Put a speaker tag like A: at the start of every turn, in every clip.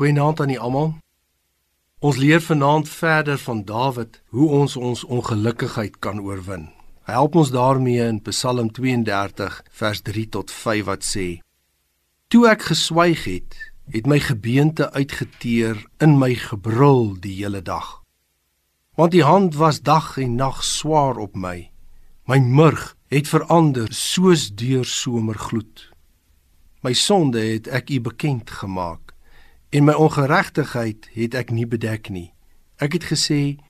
A: Goeienaand aan almal. Ons leer vanaand verder van Dawid hoe ons ons ongelukkigheid kan oorwin. Hy help ons daarmee in Psalm 32 vers 3 tot 5 wat sê: Toe ek geswyg het, het my gebeente uitgeteer in my gebrul die hele dag. Want die hand was dag en nag swaar op my. My murg het verander soos deur somergloed. My sonde het ek u bekend gemaak en my ongeregtigheid het ek nie bedek nie. Ek het gesê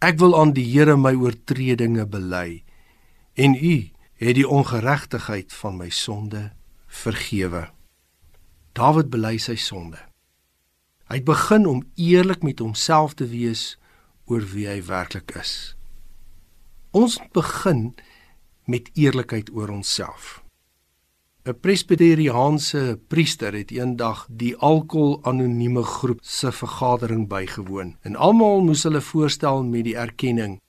A: ek wil aan die Here my oortredinge bely en u het die ongeregtigheid van my sonde vergewe. Dawid bely sy sonde. Hy het begin om eerlik met homself te wees oor wie hy werklik is. Ons begin met eerlikheid oor onsself. 'n Presbyteriaanse priester het eendag die alkohol anonieme groep se vergadering bygewoon en almal moes hulle voorstel met die erkenning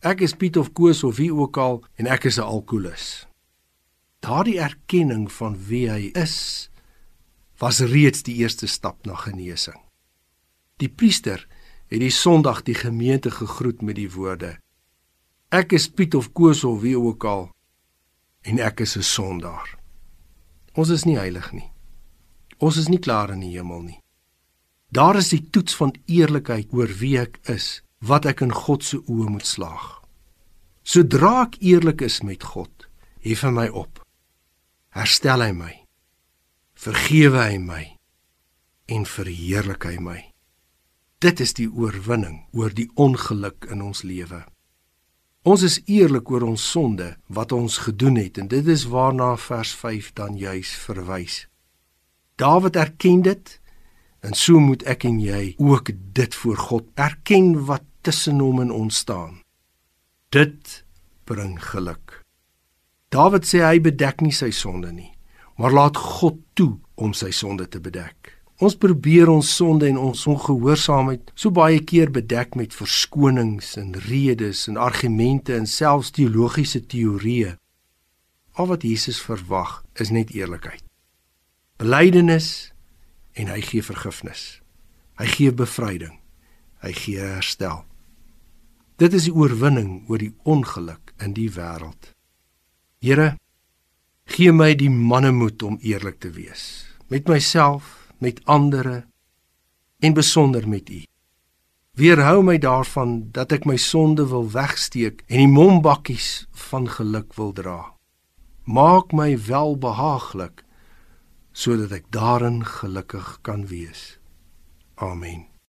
A: ek is Piet of Koos of wie ook al en ek is 'n alkoholus. Daardie erkenning van wie hy is was reeds die eerste stap na genesing. Die priester het die Sondag die gemeente gegroet met die woorde ek is Piet of Koos of wie ook al en ek is 'n sondaar. Ons is nie heilig nie. Ons is nie klaar in die hemel nie. Daar is die toets van eerlikheid oor wie ek is, wat ek in God se oë moet slaag. Sodra ek eerlik is met God, hef hy my op. Herstel hy my. Vergewe hy my en verheerlik hy my. Dit is die oorwinning oor die ongeluk in ons lewe. Ons is eerlik oor ons sonde wat ons gedoen het en dit is waarna vers 5 dan juis verwys. Dawid erken dit en so moet ek en jy ook dit voor God erken wat tussen hom en ons staan. Dit bring geluk. Dawid sê hy bedek nie sy sonde nie, maar laat God toe om sy sonde te bedek. Ons probeer ons sonde en ons ongehoorsaamheid so baie keer bedek met verskonings en redes en argumente en selfs teologiese teorieë. Al wat Jesus verwag is net eerlikheid. Belydenis en hy gee vergifnis. Hy gee bevryding. Hy gee herstel. Dit is die oorwinning oor die ongeluk in die wêreld. Here, gee my die mannemoed om eerlik te wees met myself met ander en besonder met U. Weerhou my daarvan dat ek my sonde wil wegsteek en die mombakkies van geluk wil dra. Maak my welbehaaglik sodat ek daarin gelukkig kan wees. Amen.